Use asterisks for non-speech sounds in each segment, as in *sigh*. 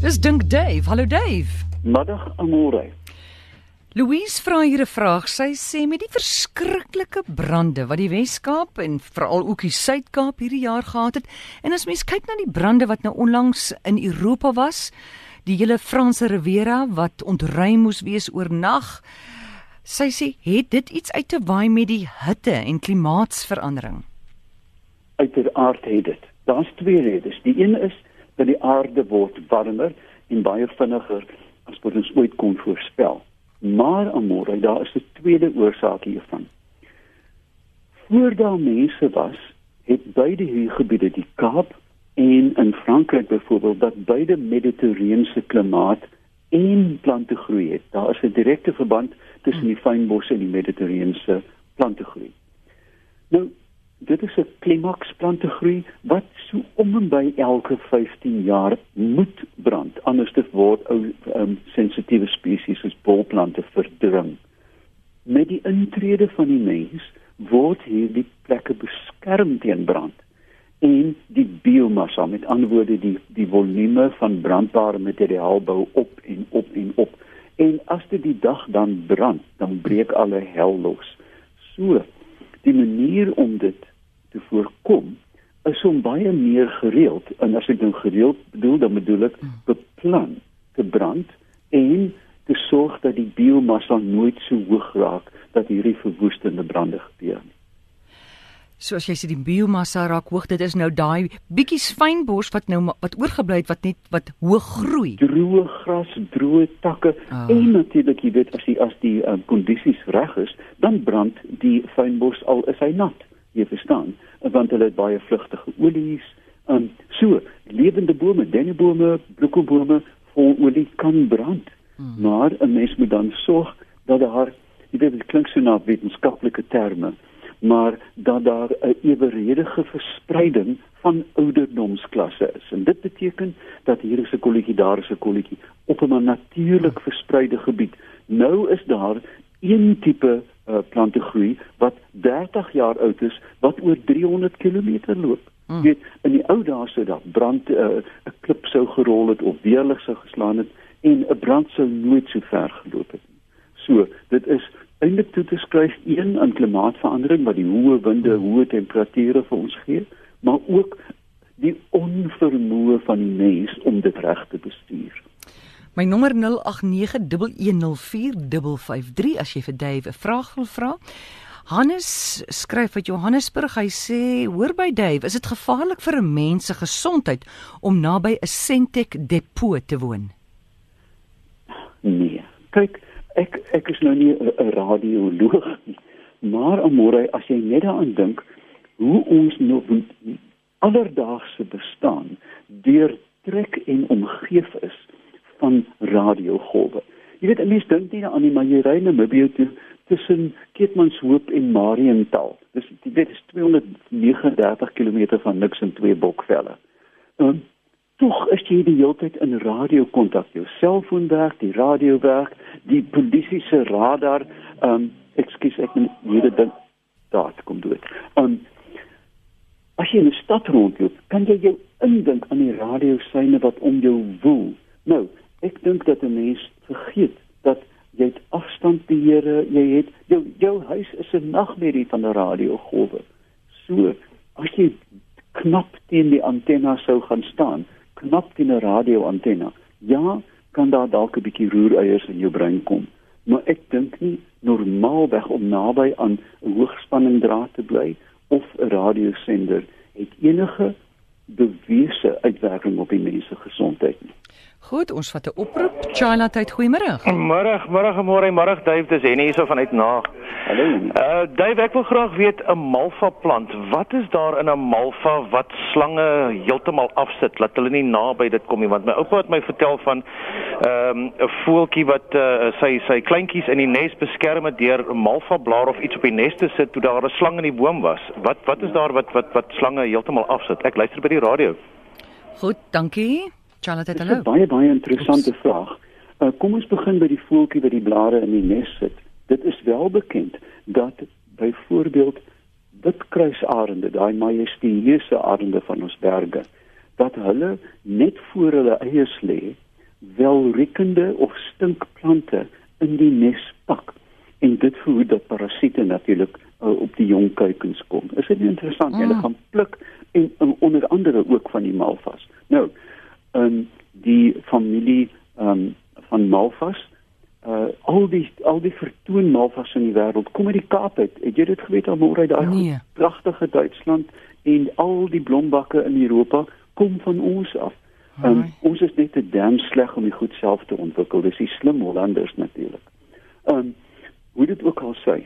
Dis Dink Dave. Hallo Dave. Middag amore. Louise vra hier 'n vraag. Sy sê met die verskriklike brande wat die Wes-Kaap en veral ook die Suid-Kaap hierdie jaar gehad het, en as mens kyk na die brande wat nou onlangs in Europa was, die hele Franse Riviera wat ontruim moes wees oornag, sy sê het dit iets uit te waai met die hitte en klimaatsverandering. Uiteraard het dit. Daar's twee redes. Die een is dat die aarde word warmer en baie vinniger as wat ons ooit kon voorspel. Maar amore, daar is 'n tweede oorsaak hiervan. Voor daar mense was, het beide hierdie gebiede, die Kaap en in Frankryk byvoorbeeld, dat beide mediterrane klimaat en plante groei het. Daar is 'n direkte verband tussen die fynbosse en die mediterrane plante groei. Nou, dit is 'n klimaks plante groei wat so om en by elke 15 jaar moet brand. Anders dit word ou um, sensitiewe spesies soos bolplante verdring. Met die intrede van die mens word hierdie plekke beskerm teen brand en die biomassa met ander woorde die die volume van brandbare materiaal bou op en op en op. En as dit die dag dan brand dan breek alle hel los. So die manier om dit te voorkom is om baie meer gereeld en as ek dan gereeld bedoel dan bedoel ek hmm. beplan te brand en te sorg dat die biomassa nooit so hoog raak dat hierdie verwoestende brande gebeur nie. So as jy sê die biomassa raak hoog, dit is nou daai bietjie fynbos wat nou wat oorgebly het wat net wat hoog groei. Droë gras, droë takke oh. en natuurlik jy weet as die as die um, kondisies reg is, dan brand die fynbos al is hy nat jy verstaan want hulle het baie vlugtige olies um, so lewende bome dennebome bloekombome vol olie kan brand hmm. maar 'n mens moet dan sorg dat daar jy weet dit klink so na wetenskaplike terme maar dat daar 'n eweredige verspreiding van ouderdomsklasse is en dit beteken dat hier is 'n kolletjie daar is 'n kolletjie op 'n natuurlik hmm. verspreide gebied nou is daar een tipe uh, plante groei wat 30 jaar oud is wat oor 300 km loop. Hmm. weet in die ou dae sou daar brand eh, 'n uh, klip sou gerol het of weerlig sou geslaan het en 'n brand sou nooit so ver geloop het nie. So, dit is eintlik toe te skryf een aan klimaatsverandering wat die hoë winde, hoë temperature vir ons gee, maar ook die onvermoë van die mens om dit reg te. My nommer 0891104553 as jy vir Dave 'n vraag wil vra. Hannes skryf uit Johannesburg. Hy sê: "Hoor by Dave, is dit gevaarlik vir 'n mens se gesondheid om naby 'n Sentech depot te woon?" Nee. Kyk, ek ek is nou nie 'n radioloog nie, maar môre as jy net daaraan dink hoe ons nou alledaagse bestaan deur trek en omgeef is radiogolwe. Jy weet, mense dink nie aan die maar jy ry na Namibië toe tussen Keetmanshoop en Mariental. Dis jy weet, is 239 km van niks en twee bokvelle. En tog is jy die hele tyd in radiokontak. Jou selfoon werk, die radio werk, die polisie se radar, ehm um, ekskuus ek moet hierdie ding daar kom doen. En as jy in 'n stad rondloop, kan jy jou indink aan die radiosyne wat om jou woel. Nou, ek dink dat 'n mens vergeet dat jy het afstand die Here, jy het jou jou huis is 'n nagmerrie van 'n radiogolwe. So, as jy knap teen die antenne sou gaan staan, knap teen 'n radioantenne. Ja, kan daar dalk 'n bietjie roereiers in jou brein kom, maar ek dink nie normaalweg om naby aan 'n hoogspanning draad te bly of 'n radiosender het enige bewese uitwerking op die mens se gesondheid nie. Goed, ons vat 'n oproep. China tyd, goeiemôre. Môre, môre, môre, môre, Dave, dis Henny hierso vanuit Naag. Hallo. Uh Dave, ek wil graag weet 'n malva plant. Wat is daar in 'n malva wat slange heeltemal afsit dat hulle nie naby dit kom nie? Want my oupa het my vertel van ehm um, 'n voeltjie wat uh, sy sy kleintjies in die nes beskerm het deur 'n malva blaar of iets op die nes te sit toe daar 'n slang in die boom was. Wat wat is daar wat wat wat slange heeltemal afsit? Ek luister by die radio. Goed, dankie. Charlotte, hallo. Dis 'n baie baie interessante Oeps. vraag. Uh, kom ons begin by die voeltjie wat die blare in die nes sit. Dit is wel bekend dat byvoorbeeld witkruisarende, daai majestueuse arende van ons berge, dat hulle net voor hulle eiers lê welriekende of stinkplante in die nes pak en dit verhoed dat parasiete natuurlik uh, op die jong kuikens kom. Is dit interessant? Mm. Hulle gaan pluk en, en onder andere ook van die malvas. Nou, in die familie um, van malvas uh al die al die vertoon malvas in die wêreld kom uit die Kaap uit. Het jy dit geweet almal uit daai nee. pragtige Duitsland en al die blombakke in Europa kom van ons af. Um, ons is net te damn sleg om die goed self te ontwikkel. Dis die slim Hollanders natuurlik. Um hoe dit ook al sê.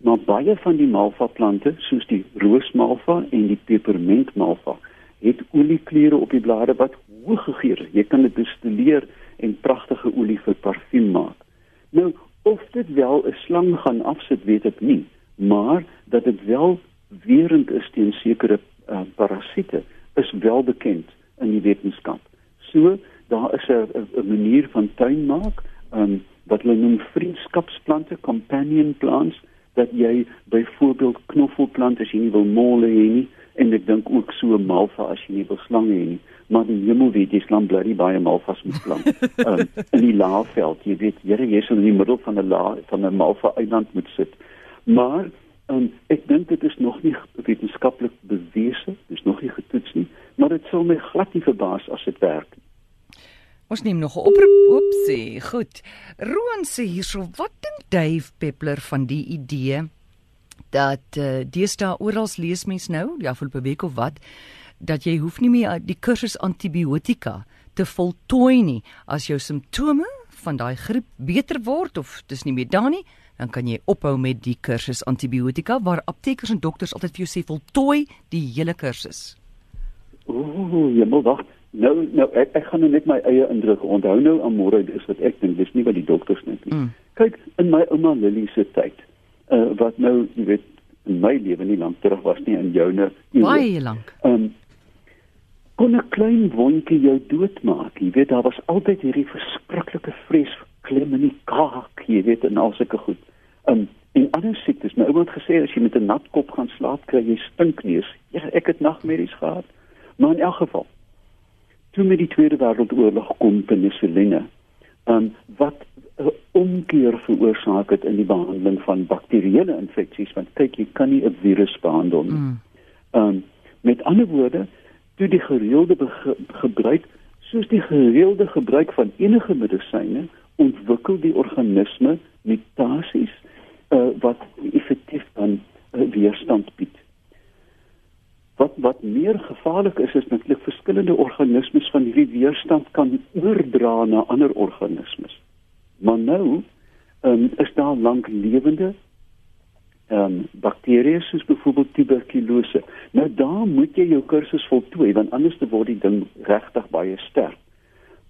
Maar baie van die malva plante, soos die roosmalva en die pepermentmalva, het oliekleure op die blare wat hoog gegeur. Jy kan dit destilleer en pragtige olie vir parfuum maak. Nou, of dit wel 'n slang gaan afsit, weet ek nie, maar dat dit wel weerend is teen sekere uh, parasiete is wel bekend in die wetenskap. So, daar is 'n manier van tuin maak, um, wat hulle noem vriendskapsplante, companion plants, dat jy byvoorbeeld knoffelplante as jy nie wil mole hê nie en ek dink ook so malva as jy nie wil slange hê nie maar die hemel weet jy slaan bly baie malvas moet plant um, *laughs* in die laafveld jy weet Here jy sal in die middel van 'n la van 'n malva eiland moet sit maar um, ek dink dit is nog nie wetenskaplik bewese dis nog nie getoets nie maar dit sal my glad nie verbaas as dit werk Ons neem nog 'n oproep op sê. Goed. Roan sê hierso, wat dink Dave Peppler van die idee dat uh, deesdae oral lees mens nou, ja, vol beweeg of wat, dat jy hoef nie meer die kursus antibiotika te voltooi nie as jou simptome van daai griep beter word of dis nie meer daar nie, dan kan jy ophou met die kursus antibiotika waar aptekers en dokters altyd vir jou sê voltooi die hele kursus. Ooh, jy moet wag. Nou nou ek, ek gaan nou net my eie indruk onthou nou aan môre dis wat ek dink dis nie wat die dokters net nie. Mm. Kyk in my ouma Lily se tyd. Uh wat nou jy weet in my lewe nie lank terug was nie in joune. Baie lank. Ehm um, kon 'n klein wondjie jou doodmaak. Jy weet daar was altyd hierdie verskriklike vrees klem in die kaak, jy weet en al sulke goed. Um, en ander siektes. My ouma het gesê as jy met 'n nat kop gaan slaap kry jy stinkneus. Ja, ek het nagmerries gehad. Maar in elk geval toe met die Tweede Wêreldoorlog kom penicilline, um, wat 'n omkeer veroorsaak het in die behandeling van bakterieële infeksies, want kyk, jy kan nie 'n virus behandel nie. Mm. Um, met ander woorde, toe die gereelde gebruik, soos die gereelde gebruik van enige medisyne, ontwikkel die organisme mutasies uh, wat effektief dan uh, weerstand bied wat wat meer gevaarlik is is natuurlik verskillende organismes van hierdie weerstand kan oordra na ander organismes. Maar nou um, is daar langlewende ehm um, bakterieë soos byvoorbeeld tuberkulose. Nou daar moet jy jou kursus voltooi want anders word die ding regtig baie sterk.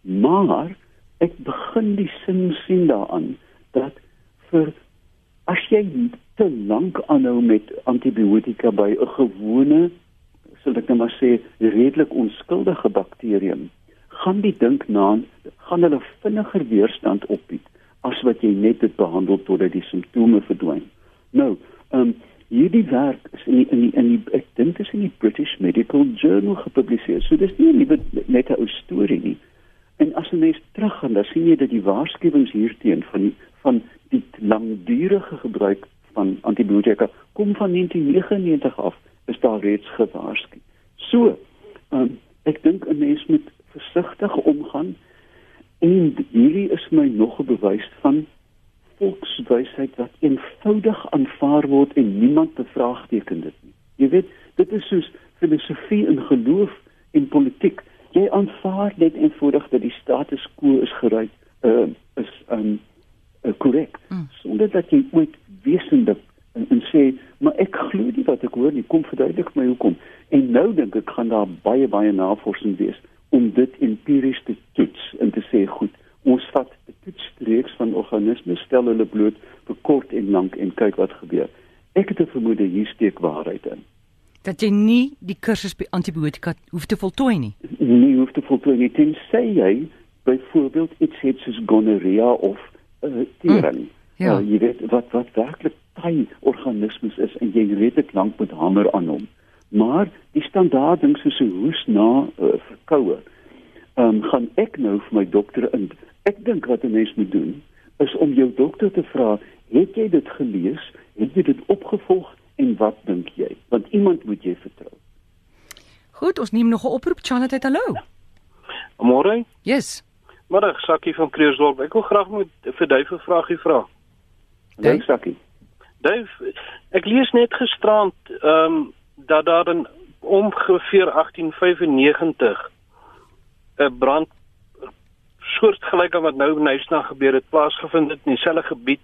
Maar ek begin die sin sien daaraan dat vir as jy te lank aanhou met antibiotika by 'n gewone sal ek net maar sê redelik onskuldige bakterium gaan die dink na gaan hulle vinniger weerstand opbied as wat jy net dit behandel totdat die simptome verdwyn. Nou, ehm um, hierdie werk is in die, in die, in die, ek dink dit is in die British Medical Journal gepubliseer. So dis nie liewe net 'n ou storie nie. En as jy net teruggaan, dan sien jy dat die waarskuwings hierteen van van die langdurige gebruik van antibiotika kom van 1999 af is daar reeds gewaarsku. So, um, ek dink 'n mens moet versigtig omgaan en hierdie is my nog 'n bewys van volkswysheid wat eenvoudig aanvaar word en niemand bevraagteken dit nie. Jy weet, dit is soos filosofie en geloof en politiek. Jy aanvaar net eenvoudig dat die status quo is geruit, uh, is um korrek, mm. sonder dat jy ooit wesentlik en, en sê maar ek glo nie wat ek hoor nie kom verduidelik my hoekom en nou dink ek gaan daar baie baie navorsing wees om dit empiries te toets en te sê goed ons vat 'n toetsreeks van organismes stel hulle bloot vir kort en lank en kyk wat gebeur ek het 'n vermoede hier steek waarheid in dat jy nie die kursus by antibiotika hoef te voltooi nie nie hoef te voltooi nie dit sê jy byvoorbeeld iets het soos gonorrea of uh, tering mm. Ja. Uh, jy weet wat wat werklik taai organismes is en jy redelik lank moet hamer aan hom. Maar die standaard ding soos 'n hoes na uh, verkoue. Um, gaan ek nou vir my dokter in. Ek dink wat 'n mens moet doen is om jou dokter te vra, het jy dit gelees? Het jy dit opgevolg en wat dink jy? Want iemand moet jy vertrou. Goed, ons neem nog 'n oproep. Charlotte, hallo. Môre? Yes. Middag, Sakkie van Kreersdorp. Ek wil graag met vir Duif 'n vraagie vra. Dink sakkie. Duif, ek lees net gisterand ehm um, dat daar in ongeveer 1895 'n brand soortgelyk aan wat nou in Nysna gebeur het plaasgevind het in dieselfde gebied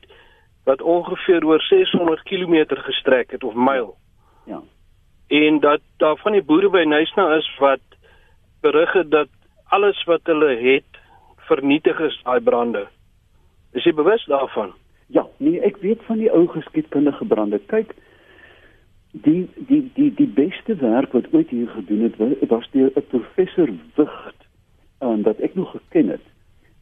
wat ongeveer oor 600 km gestrek het of myl. Ja. En dat daar van die boere by Nysna is wat berig het dat alles wat hulle het vernietig is daai brande. Is jy bewus daarvan? Ja, nee, ek weet van die ou geskiedkundige brande. Kyk, die die die die beste werk wat ooit hier gedoen het wa- was deur 'n professor Wigt, um, wat ek nog geken het.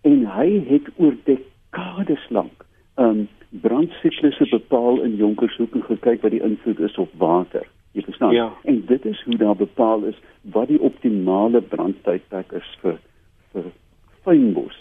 En hy het oor dekades lank um brandsiklusse bepaal in Jonkershoek en gekyk wat die invloed is op water. Jy verstaan? Ja. En dit is hoe daar bepaal is wat die optimale brandtydperk is vir vir fynbos.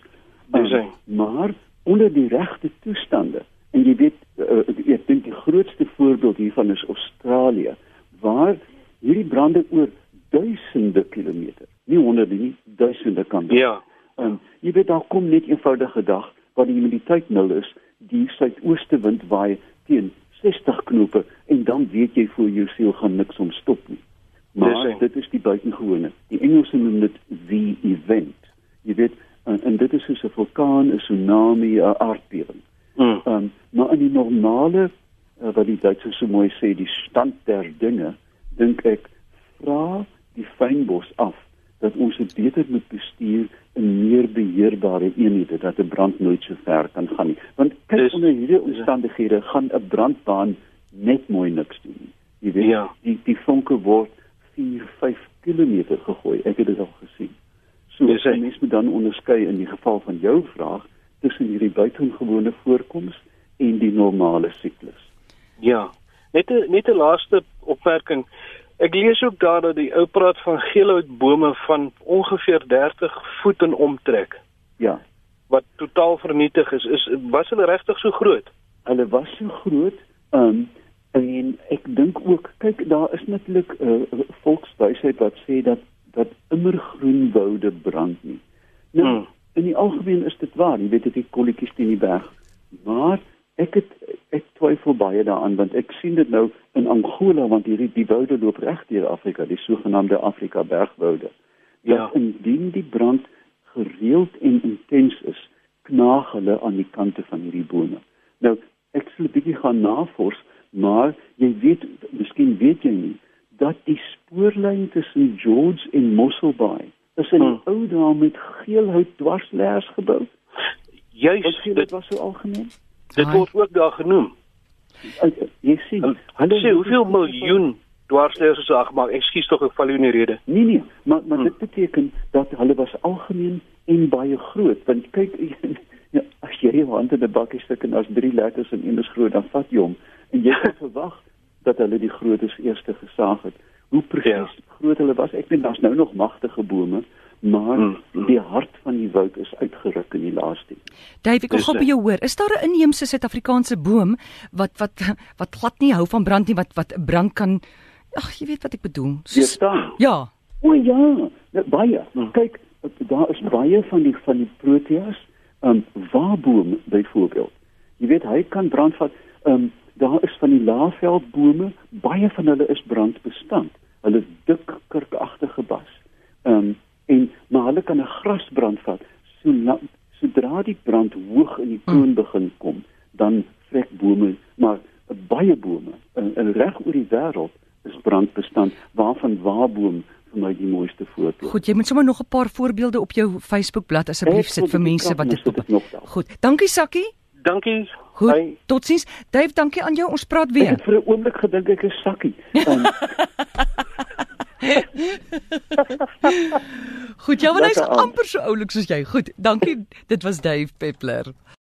Dis hy. Um, maar onder die regte toestande en jy weet uh, ek dink die grootste voorbeeld hiervan is Australië waar hierdie brande oor duisende kilometer nie honderde nie duisende kan wees. Ja. Um, jy weet daar kom net eenvoudige dag waar die humiditeit nul is, die suidooste wind waai teen 60 knope en dan weet jy voor jou siel gaan niks om stop nie. Maar Dis dit is die buitengewone. Die Engelse noem dit the event. Jy weet en, en dit is soos 'n vulkaan, 'n tsunami, 'n aardbewing. Mm. Ehm um, maar in die normale uh, wat die Duitsers so mooi sê, die stand der dinge, dink ek vra die fynbos af dat ons dit beter moet bestuur in meer beheerbare eenhede dat 'n brand nooit so ver kan gaan nie. Want kyk Dis- onder hierdie omstandighede gaan 'n brandbaan net mooi niks doen nie. Jy weet, Ja. die die vonke word 4, 5 km gegooi. Ek het dit al gesien. So Dis hy. mense moet dan onderskei in die geval van jou vraag tussen hierdie buitengewone voorkoms en die normale siklus. Ja. Net 'n net 'n laaste opmerking. Ek lees ook daar dat die ou praat van geelhoutbome van ongeveer 30 voet in omtrek Ja, wat totaal vernietig is. Is was hulle regtig so groot? hulle was so groot, um en ek dink ook, kyk, daar is natuurlik 'n uh, volkswysheid wat sê dat dat immergroen woude brand nie. Nou, Hmm. in die algemeen is dit waar, jy weet dit is kolletjies teen die berg. Maar ek het ek twyfel baie daaraan want ek sien dit nou in Angola want hierdie die woude loop reg deur Afrika, die sogenaamde Afrika bergwoude. Ja. indien die brand gereeld en intens is, knaag hulle aan die kante van hierdie bome. Nou, ek sal 'n bietjie gaan navors, maar jy weet, miskien weet jy nie dat die spoorlyn tussen George en Mosselbaai is in die Hmm. ou dae met geelhout dwarsleers gebou. Juis Wat sê dit dit was so algemeen? Dit Ai. word ook daar genoem. Jy sien, Hulle sê hoeveel miljoen dwarsleers is daar gemaak. Ekskuus tog ek val u in die rede. Nee nee, maar maar Hmm. dit beteken dat hulle was algemeen en baie groot. Want kyk, *laughs* ja, as jy jou hand in 'n bakkie stik en as drie letters en een is groot, dan vat jy hom en jy kan *laughs* verwag dat hulle die grootes eerste gesaag het. Hoe presies Ja. groot hulle was, ek weet daar's nou nog magtige bome, maar Hmm, hmm. die hart van die woud is uitgeruk in die laaste. Dave, ek wil gou by jou hoor. Is daar 'n inheemse Suid-Afrikaanse boom wat wat wat glad nie hou van brand nie, wat wat 'n brand kan Ag, jy weet wat ek bedoel. Staan. Ja. O ja, nou, baie. Hmm. Kyk, daar is baie van die van die proteas, ehm um, waarboom byvoorbeeld. Jy weet hy kan brand vat. Ehm um, daar is van die laafveldbome, baie van hulle is brandbestand. Hulle is dik kurkagtige bas. Ehm um, en maar hulle kan 'n grasbrand vat. So sodra die brand hoog in die toon begin kom, dan vrek bome, maar baie bome in, in reg oor die wêreld is brandbestand waarvan waarboom vir my die mooiste voorbeeld. Goed, jy moet sommer nog 'n paar voorbeelde op jou Facebookblad asseblief Ek sit vir mense wat dit nog daar. Goed. Dankie Sakkie. Dankie. Goed. Hy- Totsiens. Dave, dankie aan jou. Ons praat Ek weer. het vir 'n oomblik gedink ek is sakkie. Um, *laughs* Goed, ja, want hy's Lekker aand. amper so oulik soos jy. Goed. Dankie. Dit was Dave Peppler.